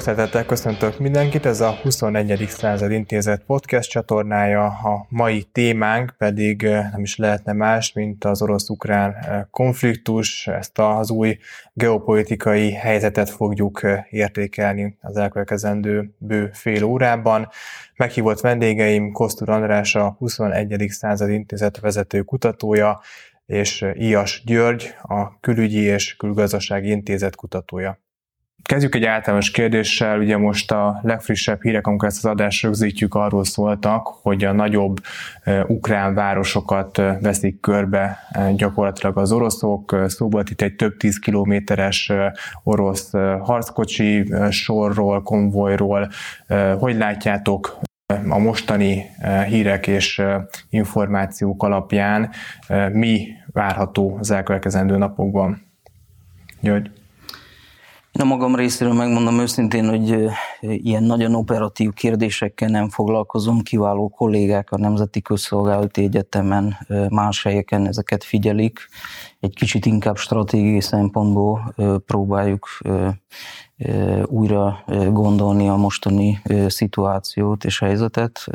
Sok szeretettel köszöntök mindenkit, ez a 21. század intézet podcast csatornája, a mai témánk pedig nem is lehetne más, mint az orosz-ukrán konfliktus, ezt az új geopolitikai helyzetet fogjuk értékelni az elkövetkezendő bő fél órában. Meghívott vendégeim Kosztur András, a 21. század intézet vezető kutatója, és Ias György, a Külügyi és Külgazdasági Intézet kutatója. Kezdjük egy általános kérdéssel, ugye most a legfrissebb hírek, amikor ezt az adást rögzítjük, arról szóltak, hogy a nagyobb ukrán városokat veszik körbe gyakorlatilag az oroszok. Szó volt itt egy több tíz kilométeres orosz harckocsi sorról, konvojról. Hogy látjátok a mostani hírek és információk alapján mi várható az elkövetkezendő napokban? György? Én a magam részéről megmondom őszintén, hogy ilyen nagyon operatív kérdésekkel nem foglalkozom. Kiváló kollégák a Nemzeti Közszolgálati Egyetemen, más helyeken ezeket figyelik. Egy kicsit inkább stratégiai szempontból próbáljuk újra gondolni a mostani szituációt és helyzetet,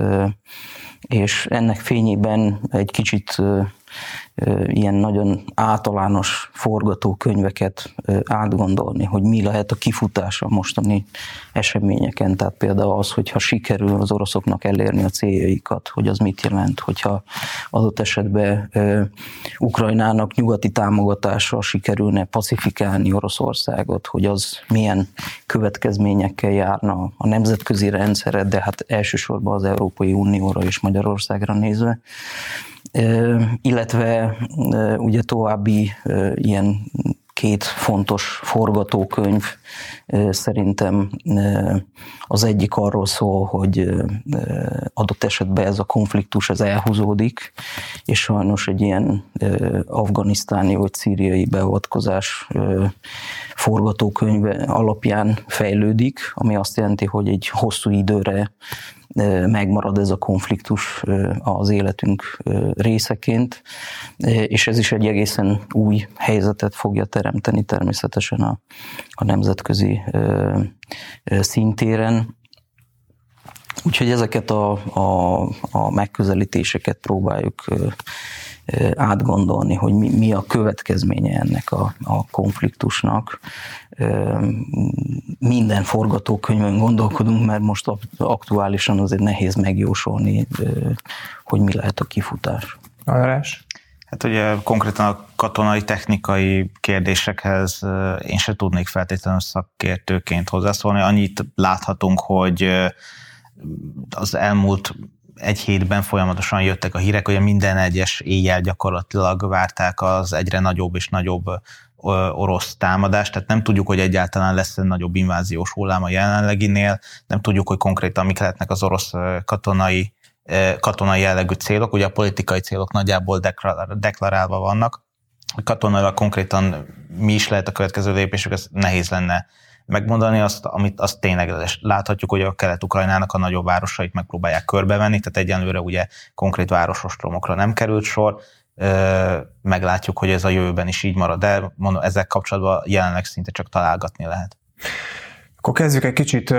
és ennek fényében egy kicsit ilyen nagyon általános forgatókönyveket átgondolni, hogy mi lehet a kifutása mostani eseményeken. Tehát például az, hogyha sikerül az oroszoknak elérni a céljaikat, hogy az mit jelent, hogyha adott esetben Ukrajnának nyugati támogatással sikerülne pacifikálni Oroszországot, hogy az milyen következményekkel járna a nemzetközi rendszerre, de hát elsősorban az Európai Unióra és Magyarországra nézve illetve ugye további ilyen két fontos forgatókönyv szerintem az egyik arról szól, hogy adott esetben ez a konfliktus ez elhúzódik, és sajnos egy ilyen afganisztáni vagy szíriai beavatkozás forgatókönyve alapján fejlődik, ami azt jelenti, hogy egy hosszú időre megmarad ez a konfliktus az életünk részeként, és ez is egy egészen új helyzetet fogja teremteni természetesen a, a nemzetközi szintéren. Úgyhogy ezeket a, a, a megközelítéseket próbáljuk átgondolni, hogy mi, mi a következménye ennek a, a konfliktusnak. Minden forgatókönyvön gondolkodunk, mert most aktuálisan azért nehéz megjósolni, hogy mi lehet a kifutás. András? Hát ugye konkrétan a katonai technikai kérdésekhez én se tudnék feltétlenül szakértőként hozzászólni. Annyit láthatunk, hogy az elmúlt egy hétben folyamatosan jöttek a hírek, hogy minden egyes éjjel gyakorlatilag várták az egyre nagyobb és nagyobb orosz támadást, tehát nem tudjuk, hogy egyáltalán lesz egy nagyobb inváziós hullám a jelenleginél, nem tudjuk, hogy konkrétan mik lehetnek az orosz katonai, katonai jellegű célok, ugye a politikai célok nagyjából deklarálva vannak, katonailag konkrétan mi is lehet a következő lépésük, ez nehéz lenne megmondani. Azt, amit azt tényleg láthatjuk, hogy a kelet-ukrajnának a nagyobb városait megpróbálják körbevenni, tehát egyenlőre ugye konkrét városostromokra nem került sor, meglátjuk, hogy ez a jövőben is így marad, de mondom, ezek kapcsolatban jelenleg szinte csak találgatni lehet. Akkor kezdjük egy kicsit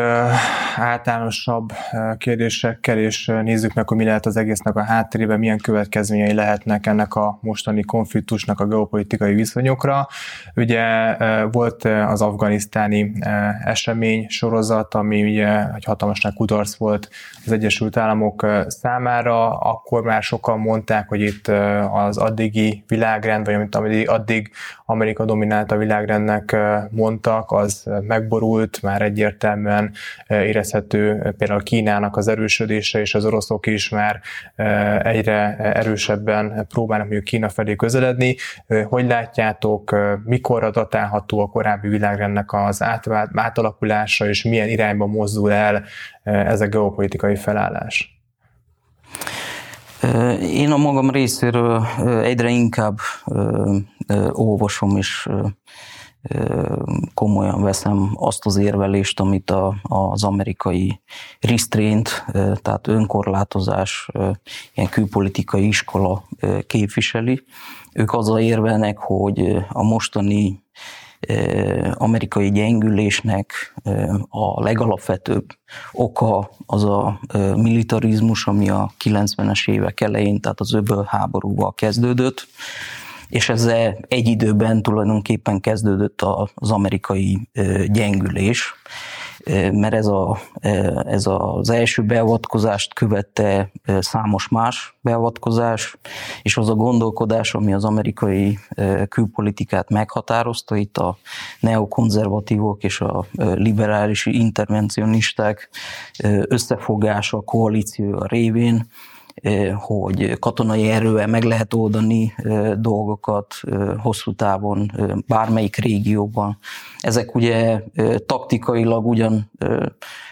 általánosabb kérdésekkel, és nézzük meg, hogy mi lehet az egésznek a háttérében, milyen következményei lehetnek ennek a mostani konfliktusnak a geopolitikai viszonyokra. Ugye volt az afganisztáni esemény sorozat, ami ugye egy hatalmas kudarc volt az Egyesült Államok számára, akkor már sokan mondták, hogy itt az addigi világrend, vagy amit addig Amerika dominálta világrendnek mondtak, az megborult, már egyértelműen érezhető például Kínának az erősödése, és az oroszok is már egyre erősebben próbálnak mondjuk Kína felé közeledni. Hogy látjátok, mikor datálható a korábbi világrendnek az átalakulása, és milyen irányba mozdul el ez a geopolitikai felállás? Én a magam részéről egyre inkább olvasom és komolyan veszem azt az érvelést, amit a, az amerikai restraint, tehát önkorlátozás, ilyen külpolitikai iskola képviseli. Ők azzal érvelnek, hogy a mostani amerikai gyengülésnek a legalapvetőbb oka az a militarizmus, ami a 90-es évek elején, tehát az öböl háborúval kezdődött, és ezzel egy időben tulajdonképpen kezdődött az amerikai gyengülés mert ez, a, ez az első beavatkozást követte számos más beavatkozás, és az a gondolkodás, ami az amerikai külpolitikát meghatározta, itt a neokonzervatívok és a liberális intervencionisták összefogása, koalíció révén, hogy katonai erővel meg lehet oldani dolgokat hosszú távon, bármelyik régióban. Ezek ugye taktikailag ugyan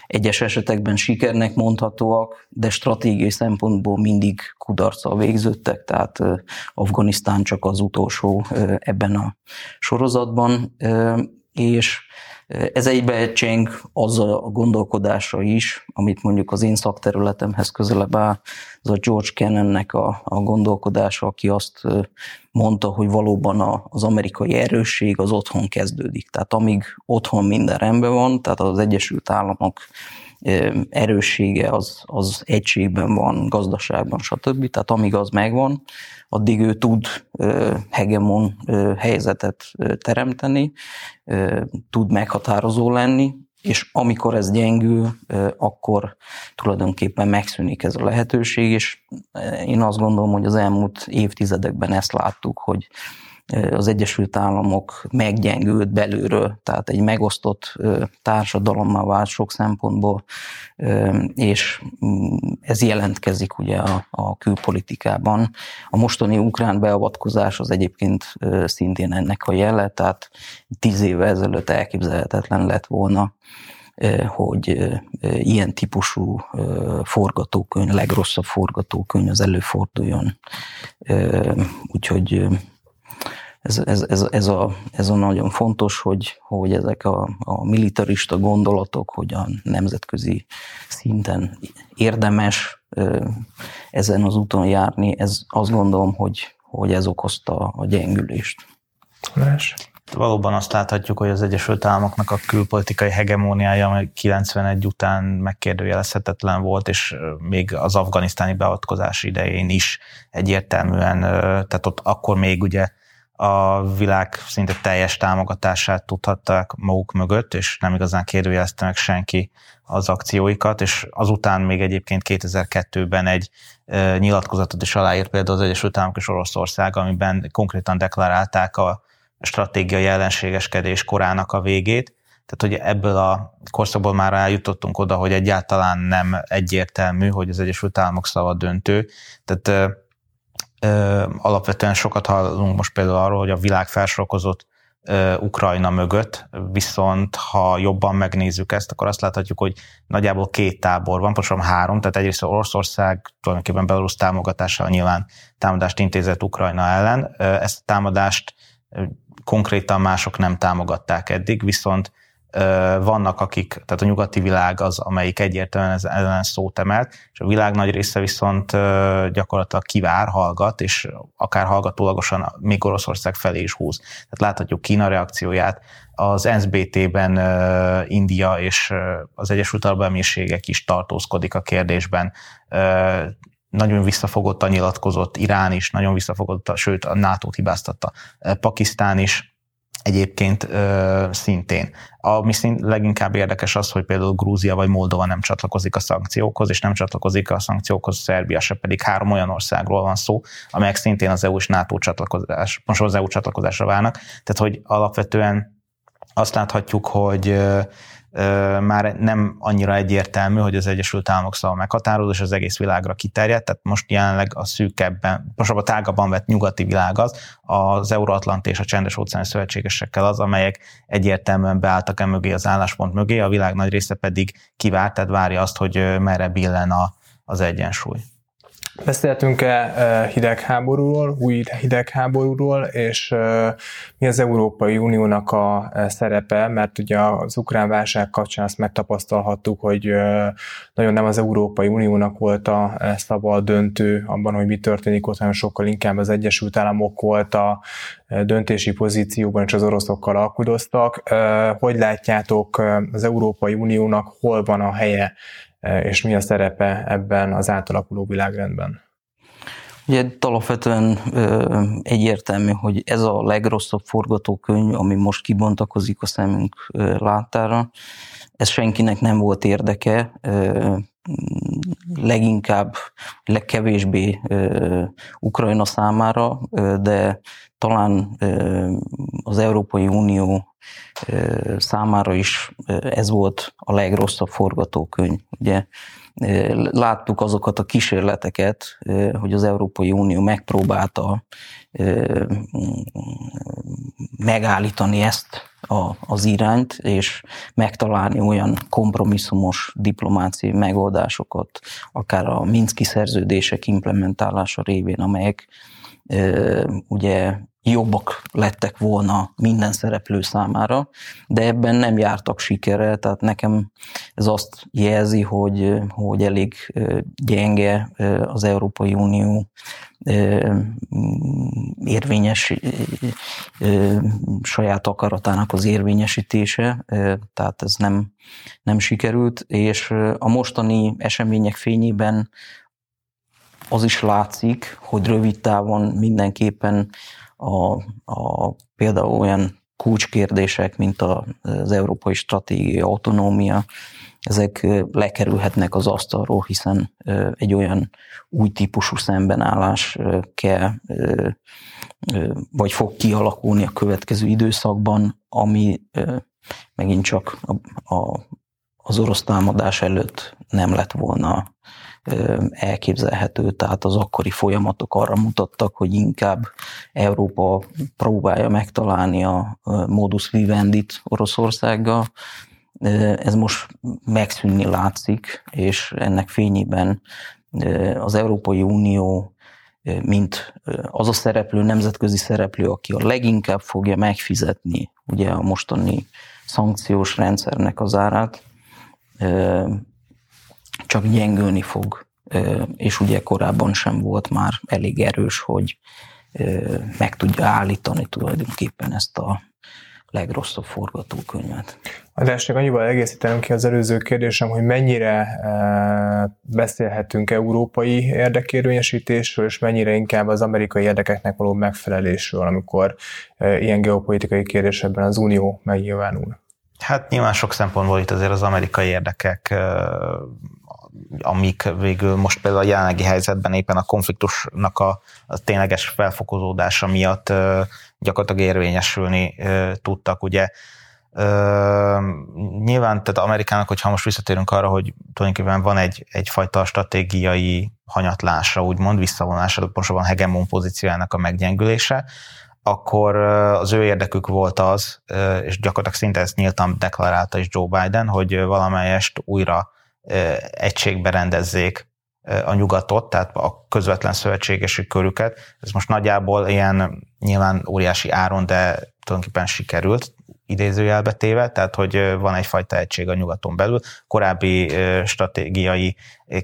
egyes esetekben sikernek mondhatóak, de stratégiai szempontból mindig kudarccal végződtek, tehát Afganisztán csak az utolsó ebben a sorozatban, és ez egybe cseng azzal a gondolkodásra is, amit mondjuk az én szakterületemhez közelebb áll, az a George Kennennek a, a gondolkodása, aki azt mondta, hogy valóban a, az amerikai erősség az otthon kezdődik. Tehát amíg otthon minden rendben van, tehát az Egyesült Államok erőssége az, az egységben van, gazdaságban, stb. Tehát amíg az megvan, addig ő tud hegemon helyzetet teremteni, tud meghatározó lenni, és amikor ez gyengül, akkor tulajdonképpen megszűnik ez a lehetőség, és én azt gondolom, hogy az elmúlt évtizedekben ezt láttuk, hogy az Egyesült Államok meggyengült belülről, tehát egy megosztott társadalommal vált sok szempontból, és mm, ez jelentkezik ugye a, a külpolitikában. A mostani ukrán beavatkozás az egyébként szintén ennek a jele, tehát tíz évvel ezelőtt elképzelhetetlen lett volna, hogy ilyen típusú forgatókönyv, legrosszabb forgatókönyv az előforduljon. Úgyhogy ez, ez, ez, ez, a, ez a nagyon fontos, hogy, hogy ezek a, a militarista gondolatok, hogy a nemzetközi szinten érdemes ezen az úton járni, ez azt gondolom, hogy, hogy ez okozta a gyengülést. Más. Valóban azt láthatjuk, hogy az Egyesült Államoknak a külpolitikai hegemóniája, ami 91 után megkérdőjelezhetetlen volt, és még az afganisztáni beavatkozás idején is egyértelműen, tehát ott akkor még ugye a világ szinte teljes támogatását tudhatták maguk mögött, és nem igazán kérdőjelezte meg senki az akcióikat, és azután még egyébként 2002-ben egy e, nyilatkozatot is aláírt például az Egyesült Államok és Oroszország, amiben konkrétan deklarálták a stratégiai ellenségeskedés korának a végét, tehát, hogy ebből a korszakból már eljutottunk oda, hogy egyáltalán nem egyértelmű, hogy az Egyesült Államok szava döntő. Tehát alapvetően sokat hallunk most például arról, hogy a világ felsorokozott Ukrajna mögött, viszont ha jobban megnézzük ezt, akkor azt láthatjuk, hogy nagyjából két tábor van, pontosan három, tehát egyrészt Oroszország tulajdonképpen Belarus támogatással nyilván támadást intézett Ukrajna ellen. Ezt a támadást konkrétan mások nem támogatták eddig, viszont vannak akik, tehát a nyugati világ az, amelyik egyértelműen ez ellen szót emelt, és a világ nagy része viszont gyakorlatilag kivár, hallgat, és akár hallgatólagosan még Oroszország felé is húz. Tehát láthatjuk Kína reakcióját, az NSBT-ben India és az Egyesült Arab Emírségek is tartózkodik a kérdésben, nagyon visszafogottan nyilatkozott, Irán is nagyon visszafogott, sőt a NATO-t hibáztatta, Pakisztán is, egyébként ö, szintén. Ami szint leginkább érdekes az, hogy például Grúzia vagy Moldova nem csatlakozik a szankciókhoz, és nem csatlakozik a szankciókhoz Szerbia se, pedig három olyan országról van szó, amelyek szintén az EU és NATO csatlakozás, most az EU csatlakozásra válnak. Tehát, hogy alapvetően azt láthatjuk, hogy már nem annyira egyértelmű, hogy az Egyesült Államok szava meghatározó, és az egész világra kiterjedt, tehát most jelenleg a szűkebben, most a tágabban vett nyugati világ az, az Euróatlanti és a Csendes óceáni szövetségesekkel az, amelyek egyértelműen beálltak e mögé az álláspont mögé, a világ nagy része pedig kivárt, tehát várja azt, hogy merre billen a, az egyensúly. Beszéltünk-e hidegháborúról, új hidegháborúról, és mi az Európai Uniónak a szerepe, mert ugye az ukrán válság kapcsán azt megtapasztalhattuk, hogy nagyon nem az Európai Uniónak volt a szava a döntő abban, hogy mi történik ott, hanem sokkal inkább az Egyesült Államok volt a döntési pozícióban, és az oroszokkal alkudoztak. Hogy látjátok az Európai Uniónak, hol van a helye és mi a szerepe ebben az átalakuló világrendben? Ugye alapvetően egyértelmű, hogy ez a legrosszabb forgatókönyv, ami most kibontakozik a szemünk látára, ez senkinek nem volt érdeke, leginkább, legkevésbé Ukrajna számára, de talán az Európai Unió számára is ez volt a legrosszabb forgatókönyv. Ugye láttuk azokat a kísérleteket, hogy az Európai Unió megpróbálta megállítani ezt a, az irányt, és megtalálni olyan kompromisszumos diplomáciai megoldásokat, akár a Minszki szerződések implementálása révén, amelyek ugye jobbak lettek volna minden szereplő számára, de ebben nem jártak sikerrel, tehát nekem ez azt jelzi, hogy, hogy elég gyenge az Európai Unió érvényes saját akaratának az érvényesítése, tehát ez nem, nem sikerült, és a mostani események fényében az is látszik, hogy rövid távon mindenképpen a, a, például olyan kulcskérdések, mint az európai stratégiai autonómia, ezek lekerülhetnek az asztalról, hiszen egy olyan új típusú szembenállás kell, vagy fog kialakulni a következő időszakban, ami megint csak a, a, az orosz támadás előtt nem lett volna elképzelhető, tehát az akkori folyamatok arra mutattak, hogy inkább Európa próbálja megtalálni a modus vivendit Oroszországgal, ez most megszűnni látszik, és ennek fényében az Európai Unió, mint az a szereplő, nemzetközi szereplő, aki a leginkább fogja megfizetni ugye a mostani szankciós rendszernek az árát, csak gyengülni fog, és ugye korábban sem volt már elég erős, hogy meg tudja állítani tulajdonképpen ezt a legrosszabb forgatókönyvet. András, csak annyival egészítenem ki az előző kérdésem, hogy mennyire beszélhetünk európai érdekérvényesítésről, és mennyire inkább az amerikai érdekeknek való megfelelésről, amikor ilyen geopolitikai kérdésekben az Unió megnyilvánul. Hát nyilván sok szempontból itt azért az amerikai érdekek amik végül most például a jelenlegi helyzetben éppen a konfliktusnak a, a tényleges felfokozódása miatt gyakorlatilag érvényesülni tudtak, ugye. Nyilván, tehát Amerikának, hogyha most visszatérünk arra, hogy tulajdonképpen van egy, egyfajta stratégiai hanyatlása, úgymond visszavonása, pontosabban hegemon pozíciójának a meggyengülése, akkor az ő érdekük volt az, és gyakorlatilag szinte ezt nyíltan deklarálta is Joe Biden, hogy valamelyest újra egységbe rendezzék a nyugatot, tehát a közvetlen szövetségesi körüket. Ez most nagyjából ilyen nyilván óriási áron, de tulajdonképpen sikerült, idézőjelbe téve, tehát hogy van egyfajta egység a nyugaton belül. Korábbi stratégiai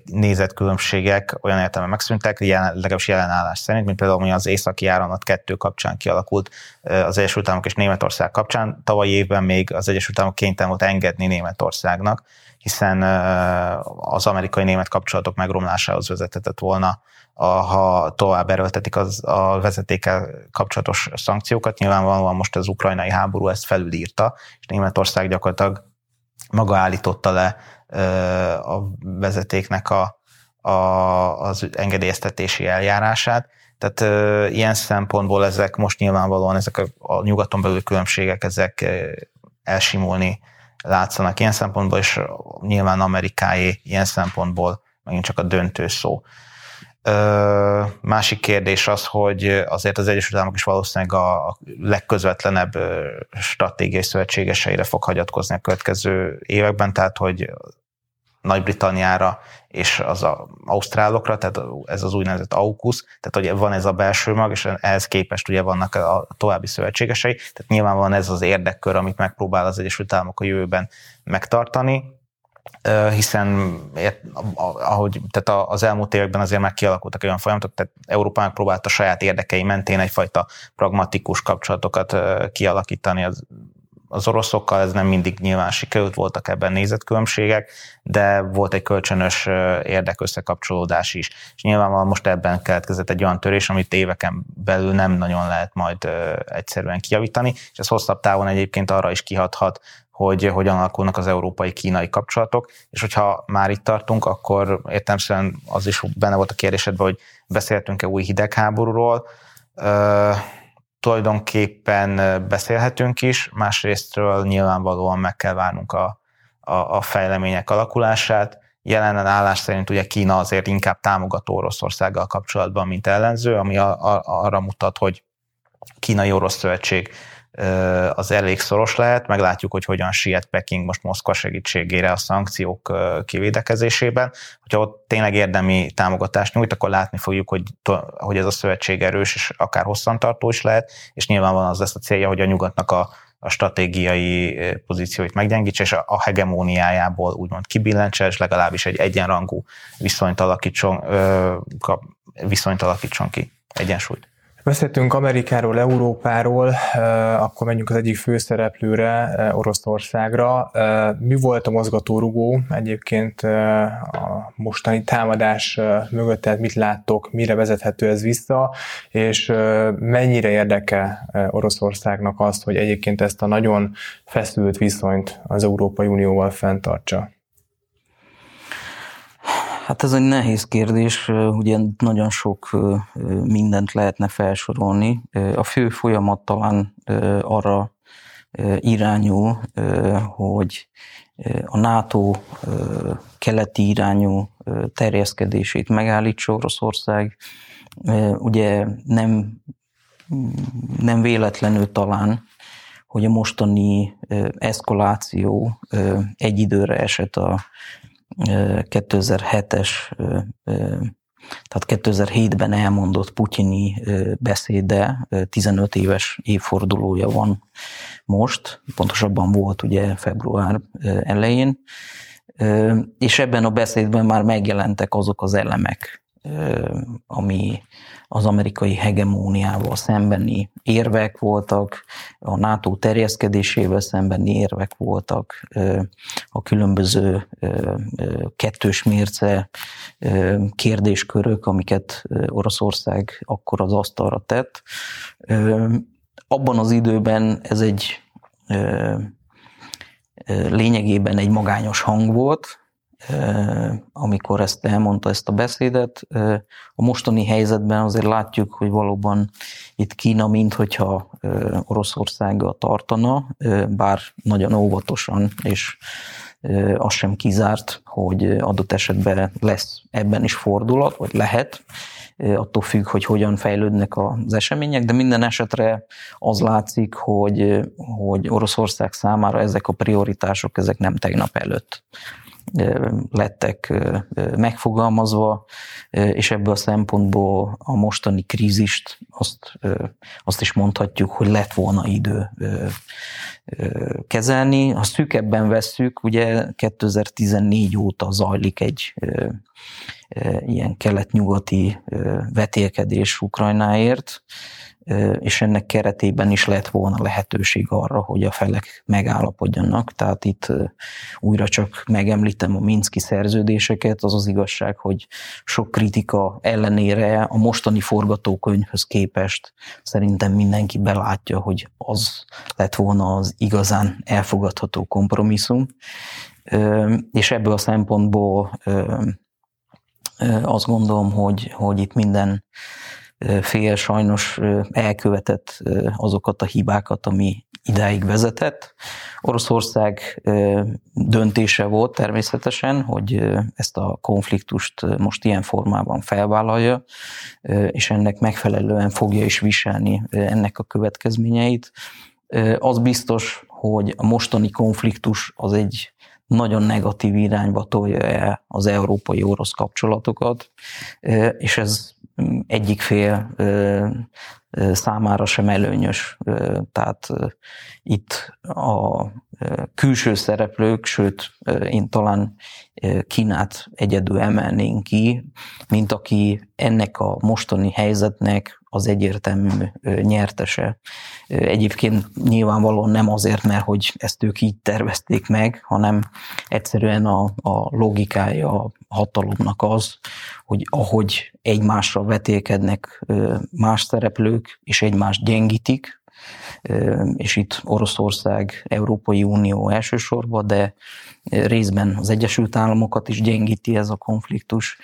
nézetkülönbségek olyan értelemben megszűntek, jelen, legalábbis jelenállás szerint, mint például ami az északi áramlat kettő kapcsán kialakult az Egyesült Államok és Németország kapcsán. Tavaly évben még az Egyesült Államok kénytelen volt engedni Németországnak, hiszen az amerikai-német kapcsolatok megromlásához vezethetett volna, ha tovább erőltetik az, a vezetékkel kapcsolatos szankciókat. Nyilvánvalóan most az ukrajnai háború ezt felülírta, és Németország gyakorlatilag maga állította le a vezetéknek a, a, az engedélyeztetési eljárását. Tehát ö, ilyen szempontból ezek most nyilvánvalóan ezek a, a nyugaton belül különbségek, ezek elsimulni látszanak ilyen szempontból, és nyilván Amerikáé ilyen szempontból megint csak a döntő szó. Ö, másik kérdés az, hogy azért az Egyesült Államok is valószínűleg a legközvetlenebb stratégiai szövetségeseire fog hagyatkozni a következő években, tehát hogy Nagy-Britanniára és az a ausztrálokra, tehát ez az úgynevezett AUKUS, tehát hogy van ez a belső mag, és ehhez képest ugye vannak a további szövetségesei, tehát nyilvánvalóan ez az érdekkör, amit megpróbál az Egyesült Államok a jövőben megtartani, hiszen ahogy, tehát az elmúlt években azért már kialakultak olyan folyamatok, tehát Európa megpróbálta saját érdekei mentén egyfajta pragmatikus kapcsolatokat kialakítani az az oroszokkal ez nem mindig nyilván sikerült, voltak ebben nézetkülönbségek, de volt egy kölcsönös érdekösszekapcsolódás is. És nyilvánvalóan most ebben keletkezett egy olyan törés, amit éveken belül nem nagyon lehet majd egyszerűen kijavítani, és ez hosszabb távon egyébként arra is kihathat, hogy hogyan alakulnak az európai-kínai kapcsolatok, és hogyha már itt tartunk, akkor értelmszerűen az is benne volt a kérdésedben, hogy beszéltünk-e új hidegháborúról, tulajdonképpen beszélhetünk is, másrésztről nyilvánvalóan meg kell várnunk a, a, a fejlemények alakulását. Jelen állás szerint ugye Kína azért inkább támogató Oroszországgal kapcsolatban, mint ellenző, ami a, a, arra mutat, hogy kínai-orosz szövetség az elég szoros lehet. Meglátjuk, hogy hogyan siet Peking most Moszkva segítségére a szankciók kivédekezésében. Hogyha ott tényleg érdemi támogatást nyújt, akkor látni fogjuk, hogy, hogy ez a szövetség erős, és akár hosszantartó is lehet, és nyilvánvalóan az lesz a célja, hogy a nyugatnak a, a stratégiai pozícióit meggyengítse, és a hegemóniájából úgymond kibillentse, és legalábbis egy egyenrangú viszonyt alakítson, viszonyt alakítson ki, egyensúlyt. Beszéltünk Amerikáról, Európáról, akkor menjünk az egyik főszereplőre, Oroszországra. Mi volt a mozgatórugó egyébként a mostani támadás mögött, tehát mit láttok, mire vezethető ez vissza, és mennyire érdeke Oroszországnak azt, hogy egyébként ezt a nagyon feszült viszonyt az Európai Unióval fenntartsa? Hát ez egy nehéz kérdés, ugye nagyon sok mindent lehetne felsorolni. A fő folyamat talán arra irányul, hogy a NATO keleti irányú terjeszkedését megállítsa Oroszország. Ugye nem, nem véletlenül talán, hogy a mostani eszkaláció egy időre esett a 2007-es, tehát 2007-ben elmondott putyini beszéde, 15 éves évfordulója van most, pontosabban volt ugye február elején, és ebben a beszédben már megjelentek azok az elemek, ami az amerikai hegemóniával szembeni érvek voltak, a NATO terjeszkedésével szembeni érvek voltak, a különböző kettős mérce kérdéskörök, amiket Oroszország akkor az asztalra tett. Abban az időben ez egy lényegében egy magányos hang volt, amikor ezt elmondta ezt a beszédet. A mostani helyzetben azért látjuk, hogy valóban itt Kína, minthogyha Oroszországgal tartana, bár nagyon óvatosan, és az sem kizárt, hogy adott esetben lesz ebben is fordulat, vagy lehet, attól függ, hogy hogyan fejlődnek az események, de minden esetre az látszik, hogy, hogy Oroszország számára ezek a prioritások, ezek nem tegnap előtt lettek megfogalmazva, és ebből a szempontból a mostani krízist azt, azt is mondhatjuk, hogy lett volna idő kezelni. Ha szűkebben vesszük, ugye 2014 óta zajlik egy ilyen kelet-nyugati vetélkedés Ukrajnáért, és ennek keretében is lett volna lehetőség arra, hogy a felek megállapodjanak. Tehát itt újra csak megemlítem a Minszki szerződéseket, az az igazság, hogy sok kritika ellenére a mostani forgatókönyvhöz képest szerintem mindenki belátja, hogy az lett volna az igazán elfogadható kompromisszum. És ebből a szempontból azt gondolom, hogy, hogy itt minden fél sajnos elkövetett azokat a hibákat, ami idáig vezetett. Oroszország döntése volt természetesen, hogy ezt a konfliktust most ilyen formában felvállalja, és ennek megfelelően fogja is viselni ennek a következményeit. Az biztos, hogy a mostani konfliktus az egy nagyon negatív irányba tolja el az európai-orosz kapcsolatokat, és ez egyik fél számára sem előnyös. Tehát itt a külső szereplők, sőt, én talán Kínát egyedül emelnénk ki, mint aki ennek a mostani helyzetnek az egyértelmű nyertese. Egyébként nyilvánvalóan nem azért, mert hogy ezt ők így tervezték meg, hanem egyszerűen a, a logikája a hatalomnak az, hogy ahogy egymásra vetélkednek más szereplők, és egymást gyengítik, és itt Oroszország, Európai Unió elsősorban, de részben az Egyesült Államokat is gyengíti ez a konfliktus.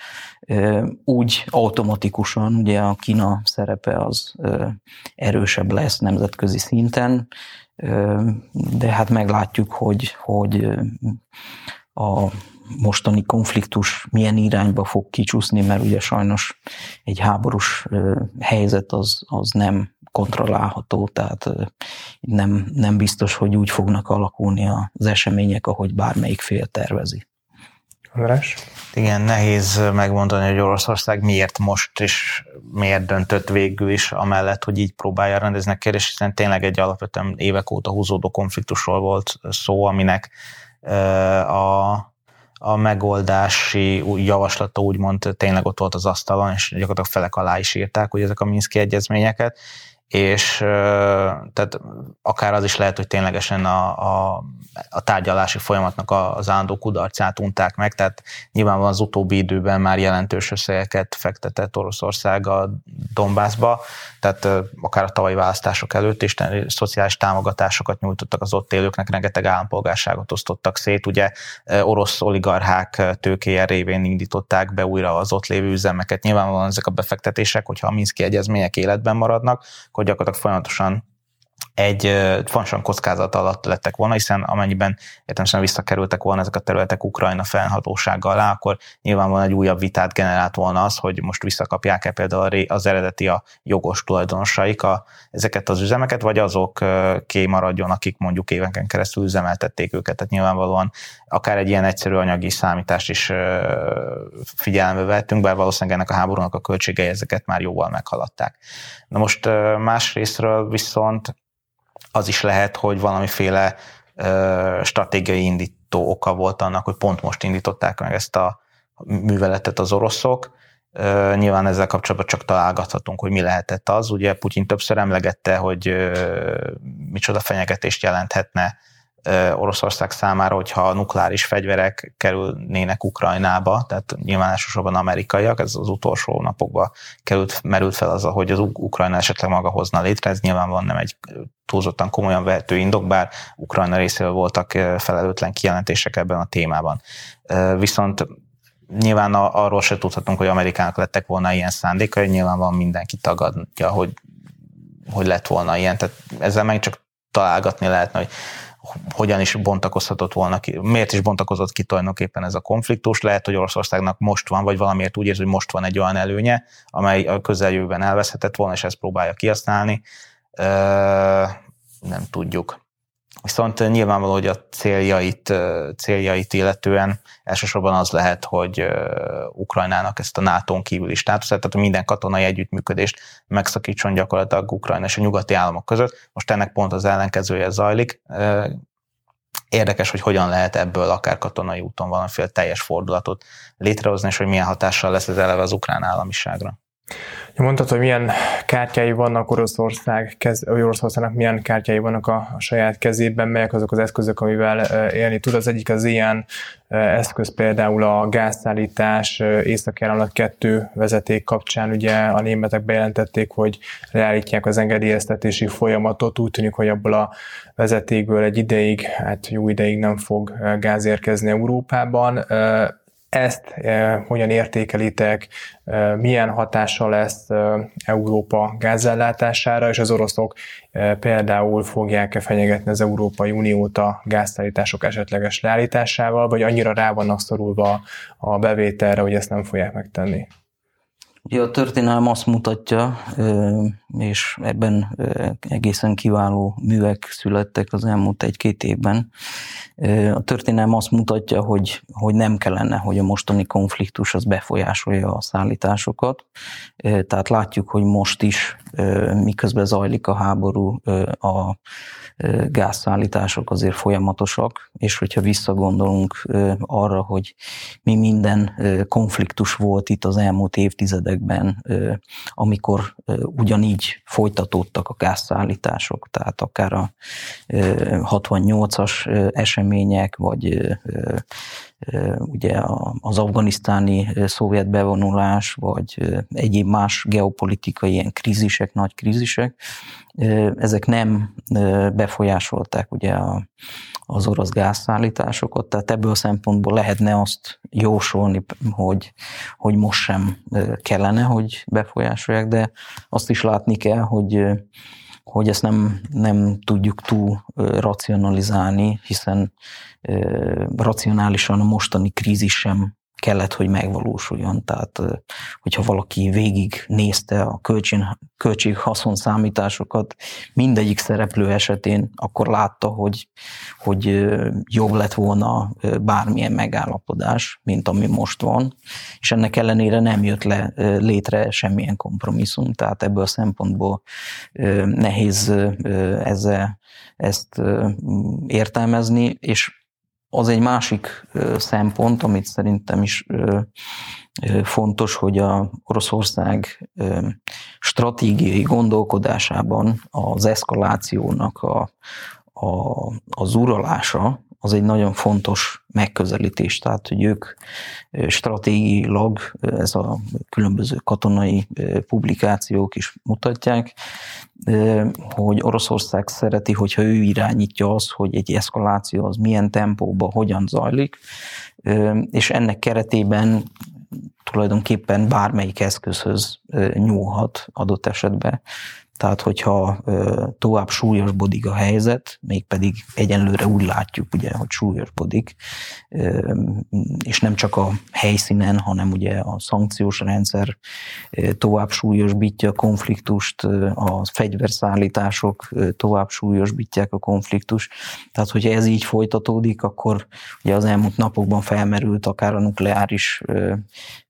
Úgy automatikusan ugye a Kína szerepe az erősebb lesz nemzetközi szinten, de hát meglátjuk, hogy, hogy a mostani konfliktus milyen irányba fog kicsúszni, mert ugye sajnos egy háborús helyzet az, az nem kontrollálható, tehát nem, nem biztos, hogy úgy fognak alakulni az események, ahogy bármelyik fél tervezi. András? Igen, nehéz megmondani, hogy Oroszország miért most és miért döntött végül is amellett, hogy így próbálja rendezni a kérdést, hiszen tényleg egy alapvetően évek óta húzódó konfliktusról volt szó, aminek a, a megoldási javaslata úgymond tényleg ott volt az asztalon, és gyakorlatilag felek alá is írták, hogy ezek a Minszki egyezményeket, és tehát akár az is lehet, hogy ténylegesen a, a, a tárgyalási folyamatnak az állandó kudarcát unták meg, tehát nyilvánvalóan az utóbbi időben már jelentős összegeket fektetett Oroszország a Donbassba, tehát akár a tavalyi választások előtt is szociális támogatásokat nyújtottak az ott élőknek, rengeteg állampolgárságot osztottak szét, ugye orosz oligarchák tőkéje révén indították be újra az ott lévő üzemeket. Nyilvánvalóan ezek a befektetések, hogyha a Minszki egyezmények életben maradnak, akkor gyakorlatilag folyamatosan egy fontosan kockázat alatt lettek volna, hiszen amennyiben értelmesen visszakerültek volna ezek a területek Ukrajna felhatósága alá, akkor nyilvánvalóan egy újabb vitát generált volna az, hogy most visszakapják-e például az eredeti a jogos tulajdonosaik a, ezeket az üzemeket, vagy azok maradjon, akik mondjuk éveken keresztül üzemeltették őket. Tehát nyilvánvalóan akár egy ilyen egyszerű anyagi számítást is figyelembe vettünk, bár valószínűleg ennek a háborúnak a költségei ezeket már jóval meghaladták. Na most másrésztről viszont az is lehet, hogy valamiféle stratégiai indító oka volt annak, hogy pont most indították meg ezt a műveletet az oroszok. Nyilván ezzel kapcsolatban csak találgathatunk, hogy mi lehetett az. Ugye Putyin többször emlegette, hogy micsoda fenyegetést jelenthetne Oroszország számára, hogyha nukleáris fegyverek kerülnének Ukrajnába, tehát nyilván elsősorban amerikaiak, ez az utolsó napokban került, merült fel az, hogy az Ukrajna esetleg maga hozna létre, ez nyilvánvalóan nem egy túlzottan komolyan vehető indok, bár Ukrajna részéről voltak felelőtlen kijelentések ebben a témában. Viszont nyilván arról se tudhatunk, hogy Amerikának lettek volna ilyen szándékai, nyilván van mindenki tagadja, hogy, hogy lett volna ilyen, tehát ezzel meg csak találgatni lehetne, hogy hogyan is bontakozhatott volna ki, miért is bontakozott ki tulajdonképpen ez a konfliktus. Lehet, hogy Oroszországnak most van, vagy valamiért úgy érzi, hogy most van egy olyan előnye, amely a közeljövőben elveszhetett volna, és ezt próbálja kihasználni. Nem tudjuk. Viszont nyilvánvaló, hogy a céljait, céljait illetően elsősorban az lehet, hogy Ukrajnának ezt a NATO-n kívüli státuszát, tehát minden katonai együttműködést megszakítson gyakorlatilag Ukrajna és a nyugati államok között. Most ennek pont az ellenkezője zajlik. Érdekes, hogy hogyan lehet ebből akár katonai úton valamiféle teljes fordulatot létrehozni, és hogy milyen hatással lesz ez eleve az ukrán államiságra. Mondtad, hogy milyen kártyái vannak Oroszország, kez, Oroszországnak milyen kártyái vannak a, a saját kezében, melyek azok az eszközök, amivel élni tud. Az egyik az ilyen eszköz például a gázszállítás észak 2 vezeték kapcsán. Ugye a németek bejelentették, hogy leállítják az engedélyeztetési folyamatot. Úgy tűnik, hogy abból a vezetékből egy ideig, hát jó ideig nem fog gáz érkezni Európában ezt eh, hogyan értékelitek, eh, milyen hatása lesz eh, Európa gázellátására, és az oroszok például fogják-e fenyegetni az Európai Uniót a gázszállítások esetleges leállításával, vagy annyira rá vannak szorulva a bevételre, hogy ezt nem fogják megtenni? Ugye a történelem azt mutatja, és ebben egészen kiváló művek születtek az elmúlt egy-két évben. A történelem azt mutatja, hogy, hogy nem kellene, hogy a mostani konfliktus az befolyásolja a szállításokat. Tehát látjuk, hogy most is, miközben zajlik a háború, a gázszállítások azért folyamatosak, és hogyha visszagondolunk arra, hogy mi minden konfliktus volt itt az elmúlt évtizedekben, amikor ugyanígy folytatódtak a gázszállítások, tehát akár a 68-as események, vagy ugye az afganisztáni szovjet bevonulás, vagy egyéb más geopolitikai ilyen krízisek, nagy krízisek, ezek nem befolyásolták ugye a, az orosz gázszállításokat, tehát ebből a szempontból lehetne azt jósolni, hogy, hogy most sem kellene, hogy befolyásolják, de azt is látni kell, hogy hogy ezt nem, nem tudjuk túl racionalizálni, hiszen racionálisan a mostani krízis sem kellett, hogy megvalósuljon. Tehát, hogyha valaki végig nézte a költség-haszon számításokat mindegyik szereplő esetén, akkor látta, hogy, hogy jobb lett volna bármilyen megállapodás, mint ami most van, és ennek ellenére nem jött le létre semmilyen kompromisszum, tehát ebből a szempontból nehéz ezzel ezt értelmezni, és az egy másik szempont, amit szerintem is fontos, hogy a Oroszország stratégiai gondolkodásában az eszkalációnak a, a, az uralása az egy nagyon fontos megközelítés, tehát hogy ők stratégiailag, ez a különböző katonai publikációk is mutatják, hogy Oroszország szereti, hogyha ő irányítja azt, hogy egy eszkaláció az milyen tempóban, hogyan zajlik, és ennek keretében tulajdonképpen bármelyik eszközhöz nyúlhat adott esetben. Tehát, hogyha tovább súlyosbodik a helyzet, mégpedig egyenlőre úgy látjuk, ugye, hogy súlyosbodik, és nem csak a helyszínen, hanem ugye a szankciós rendszer tovább súlyosbítja a konfliktust, a fegyverszállítások tovább súlyosbítják a konfliktust. Tehát, hogyha ez így folytatódik, akkor ugye az elmúlt napokban felmerült akár a nukleáris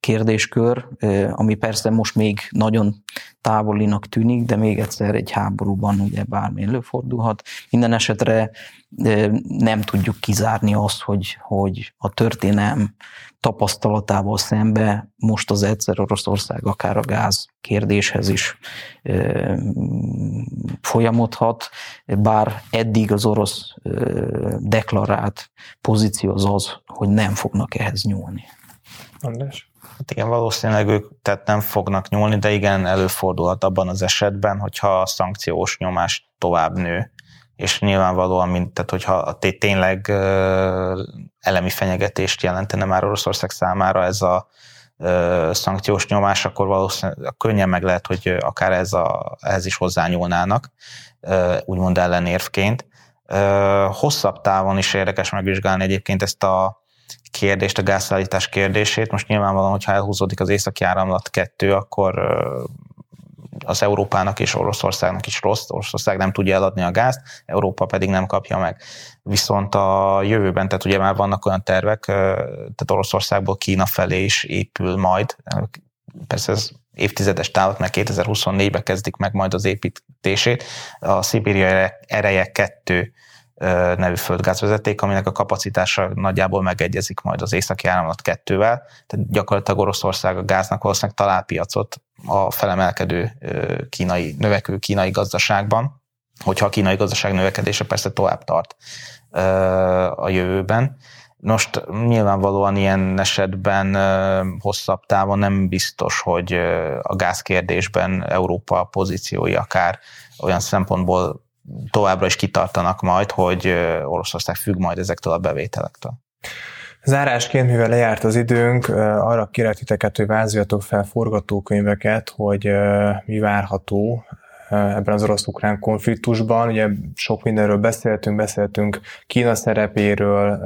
kérdéskör, ami persze most még nagyon távolinak tűnik, de még egyszer egy háborúban ugye bármi előfordulhat. Minden esetre nem tudjuk kizárni azt, hogy, hogy a történelm tapasztalatával szembe most az egyszer Oroszország akár a gáz kérdéshez is folyamodhat, bár eddig az orosz deklarált pozíció az az, hogy nem fognak ehhez nyúlni. András? Hát igen, valószínűleg ők tehát nem fognak nyúlni, de igen, előfordulhat abban az esetben, hogyha a szankciós nyomás tovább nő, és nyilvánvalóan, mint, tehát hogyha tényleg elemi fenyegetést jelentene már Oroszország számára ez a szankciós nyomás, akkor valószínűleg könnyen meg lehet, hogy akár ez a, ehhez is hozzányúlnának, úgymond ellenérvként. Hosszabb távon is érdekes megvizsgálni egyébként ezt a kérdést, a gázszállítás kérdését. Most nyilvánvalóan, hogyha elhúzódik az északi áramlat kettő, akkor az Európának és Oroszországnak is rossz. Oroszország nem tudja eladni a gázt, Európa pedig nem kapja meg. Viszont a jövőben, tehát ugye már vannak olyan tervek, tehát Oroszországból Kína felé is épül majd. Persze ez évtizedes távot, mert 2024-ben kezdik meg majd az építését. A Szibéria ereje 2 nevű földgázvezeték, aminek a kapacitása nagyjából megegyezik majd az északi áramlat kettővel, tehát gyakorlatilag Oroszország a gáznak valószínűleg talál piacot a felemelkedő kínai, növekvő kínai gazdaságban, hogyha a kínai gazdaság növekedése persze tovább tart a jövőben. Most nyilvánvalóan ilyen esetben hosszabb távon nem biztos, hogy a gázkérdésben Európa pozíciói akár olyan szempontból továbbra is kitartanak majd, hogy Oroszország függ majd ezektől a bevételektől. Zárásként, mivel lejárt az időnk, arra kérek titeket, hogy vázoljatok fel forgatókönyveket, hogy mi várható ebben az orosz-ukrán konfliktusban. Ugye sok mindenről beszéltünk, beszéltünk Kína szerepéről,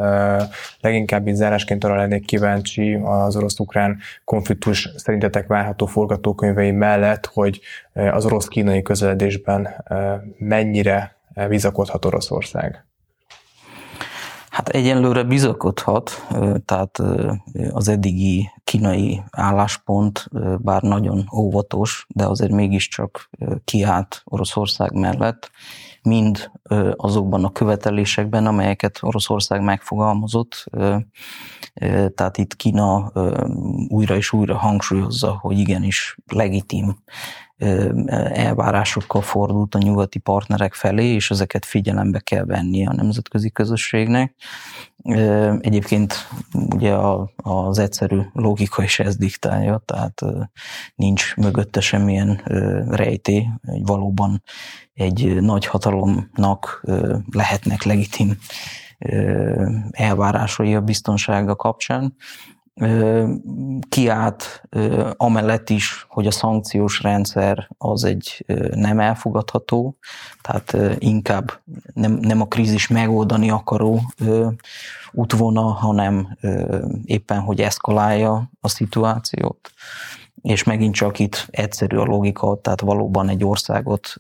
leginkább így zárásként arra lennék kíváncsi az orosz-ukrán konfliktus szerintetek várható forgatókönyvei mellett, hogy az orosz-kínai közeledésben mennyire bizakodhat Oroszország. Hát egyenlőre bizakodhat, tehát az eddigi kínai álláspont, bár nagyon óvatos, de azért mégiscsak kiállt Oroszország mellett, mind azokban a követelésekben, amelyeket Oroszország megfogalmazott. Tehát itt Kína újra és újra hangsúlyozza, hogy igenis legitim elvárásokkal fordult a nyugati partnerek felé, és ezeket figyelembe kell venni a nemzetközi közösségnek. Egyébként ugye az egyszerű logika is ez diktálja, tehát nincs mögötte semmilyen rejté, hogy valóban egy nagy hatalomnak lehetnek legitim elvárásai a biztonsága kapcsán kiállt amellett is, hogy a szankciós rendszer az egy nem elfogadható, tehát inkább nem, nem a krízis megoldani akaró útvona, hanem éppen, hogy eszkalálja a szituációt. És megint csak itt egyszerű a logika, tehát valóban egy országot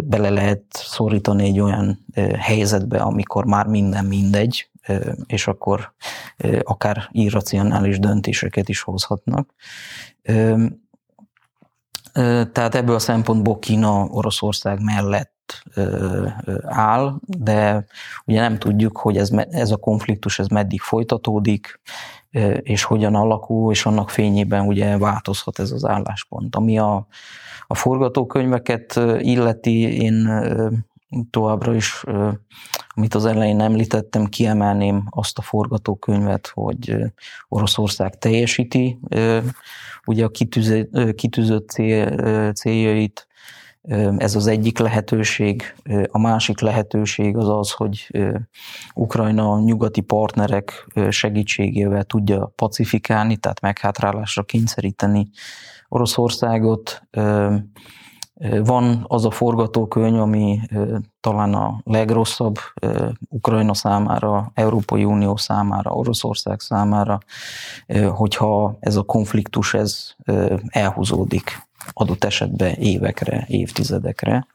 bele lehet szorítani egy olyan helyzetbe, amikor már minden mindegy, és akkor akár irracionális döntéseket is hozhatnak. Tehát ebből a szempontból Kína Oroszország mellett áll, de ugye nem tudjuk, hogy ez, ez a konfliktus ez meddig folytatódik, és hogyan alakul, és annak fényében ugye változhat ez az álláspont. Ami a, a forgatókönyveket illeti, én továbbra is, amit az elején említettem, kiemelném azt a forgatókönyvet, hogy Oroszország teljesíti ugye a kitűzött cél, céljait, ez az egyik lehetőség. A másik lehetőség az az, hogy Ukrajna nyugati partnerek segítségével tudja pacifikálni, tehát meghátrálásra kényszeríteni Oroszországot. Van az a forgatókönyv, ami talán a legrosszabb Ukrajna számára, Európai Unió számára, Oroszország számára, hogyha ez a konfliktus ez elhúzódik adott esetben évekre, évtizedekre.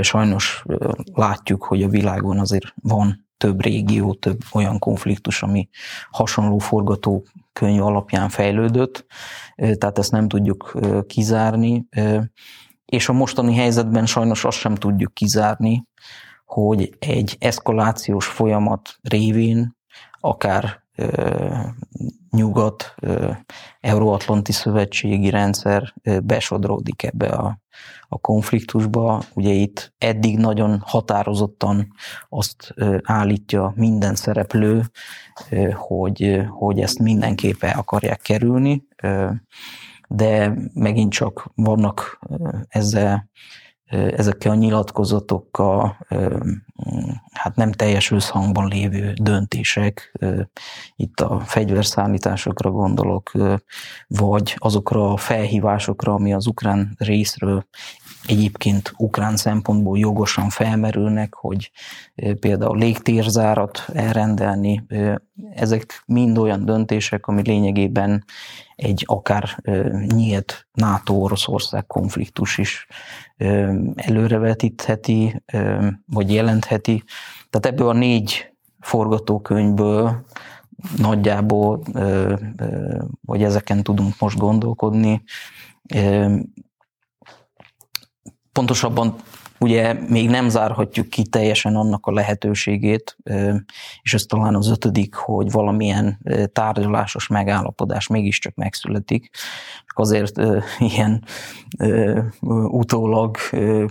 Sajnos látjuk, hogy a világon azért van több régió, több olyan konfliktus, ami hasonló forgatókönyv alapján fejlődött, tehát ezt nem tudjuk kizárni és a mostani helyzetben sajnos azt sem tudjuk kizárni, hogy egy eszkalációs folyamat révén akár ö, nyugat, ö, euróatlanti szövetségi rendszer ö, besodródik ebbe a, a konfliktusba. Ugye itt eddig nagyon határozottan azt ö, állítja minden szereplő, ö, hogy, hogy ezt mindenképp el akarják kerülni. Ö, de megint csak vannak ezzel, ezekkel a nyilatkozatokkal hát nem teljes összhangban lévő döntések, itt a fegyverszállításokra gondolok, vagy azokra a felhívásokra, ami az ukrán részről egyébként ukrán szempontból jogosan felmerülnek, hogy például légtérzárat elrendelni. Ezek mind olyan döntések, ami lényegében egy akár nyílt NATO-Oroszország konfliktus is előrevetítheti, vagy jelentheti. Tehát ebből a négy forgatókönyvből nagyjából, vagy ezeken tudunk most gondolkodni. Pontosabban ugye még nem zárhatjuk ki teljesen annak a lehetőségét, és ez talán az ötödik, hogy valamilyen tárgyalásos megállapodás mégiscsak megszületik. Azért ilyen utólag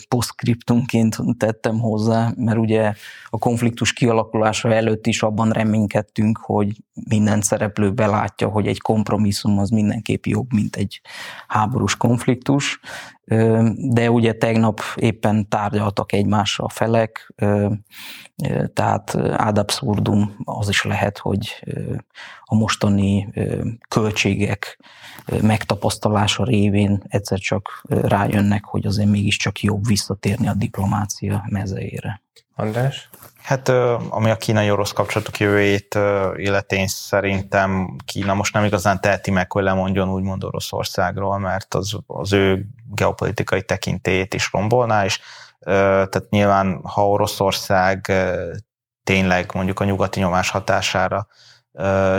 poszkriptumként tettem hozzá, mert ugye a konfliktus kialakulása előtt is abban reménykedtünk, hogy minden szereplő belátja, hogy egy kompromisszum az mindenképp jobb, mint egy háborús konfliktus. De ugye tegnap éppen tárgyaltak egymással a felek, tehát ad absurdum az is lehet, hogy a mostani költségek megtapasztalása révén egyszer csak rájönnek, hogy azért mégiscsak jobb visszatérni a diplomácia mezeire. András? Hát ami a kínai-orosz kapcsolatok jövőjét illetén szerintem Kína most nem igazán teheti meg, hogy lemondjon úgymond Oroszországról, mert az, az ő geopolitikai tekintélyét is rombolná, és tehát nyilván, ha Oroszország tényleg mondjuk a nyugati nyomás hatására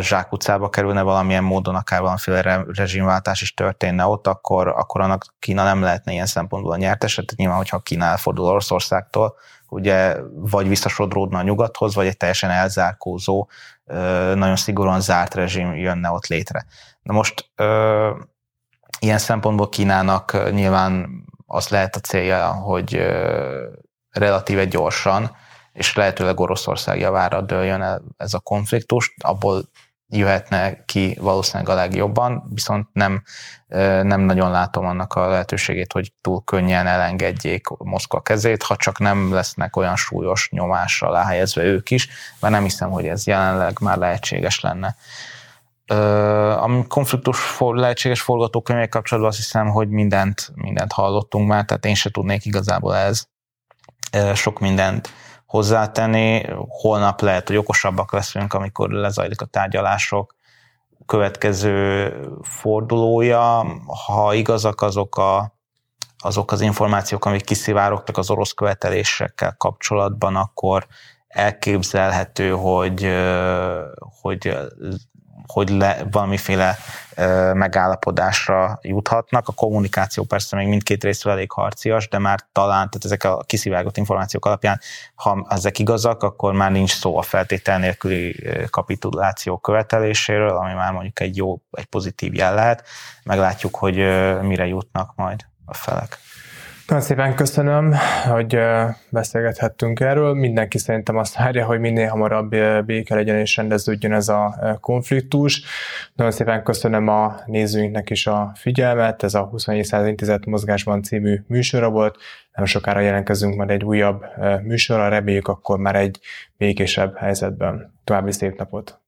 zsákutcába kerülne valamilyen módon, akár valamiféle rezsimváltás is történne ott, akkor, akkor annak Kína nem lehetne ilyen szempontból a nyertes. Tehát nyilván, hogyha Kína elfordul Oroszországtól, ugye vagy visszasodródna a nyugathoz, vagy egy teljesen elzárkózó, nagyon szigorúan zárt rezsim jönne ott létre. Na most ilyen szempontból Kínának nyilván az lehet a célja, hogy relatíve gyorsan, és lehetőleg Oroszország javára dőljön ez a konfliktus, abból jöhetne ki valószínűleg a legjobban, viszont nem, nem nagyon látom annak a lehetőségét, hogy túl könnyen elengedjék Moszkva kezét, ha csak nem lesznek olyan súlyos nyomásra ráhelyezve ők is, mert nem hiszem, hogy ez jelenleg már lehetséges lenne. A konfliktus lehetséges forgatókönyvek kapcsolatban azt hiszem, hogy mindent, mindent hallottunk már, tehát én se tudnék igazából ez sok mindent hozzátenni. Holnap lehet, hogy okosabbak leszünk, amikor lezajlik a tárgyalások következő fordulója. Ha igazak azok a azok az információk, amik kiszivárogtak az orosz követelésekkel kapcsolatban, akkor elképzelhető, hogy, hogy hogy le, valamiféle megállapodásra juthatnak. A kommunikáció persze még mindkét részről elég harcias, de már talán, tehát ezek a kiszivágott információk alapján, ha ezek igazak, akkor már nincs szó a feltétel nélküli kapituláció követeléséről, ami már mondjuk egy jó, egy pozitív jel lehet. Meglátjuk, hogy mire jutnak majd a felek. Nagyon szépen köszönöm, hogy beszélgethettünk erről. Mindenki szerintem azt várja, hogy minél hamarabb béke legyen és rendeződjön ez a konfliktus. Nagyon szépen köszönöm a nézőinknek is a figyelmet. Ez a 24 Intézet Mozgásban című műsora volt. Nem sokára jelentkezünk majd egy újabb műsorra, reméljük akkor már egy békésebb helyzetben. További szép napot!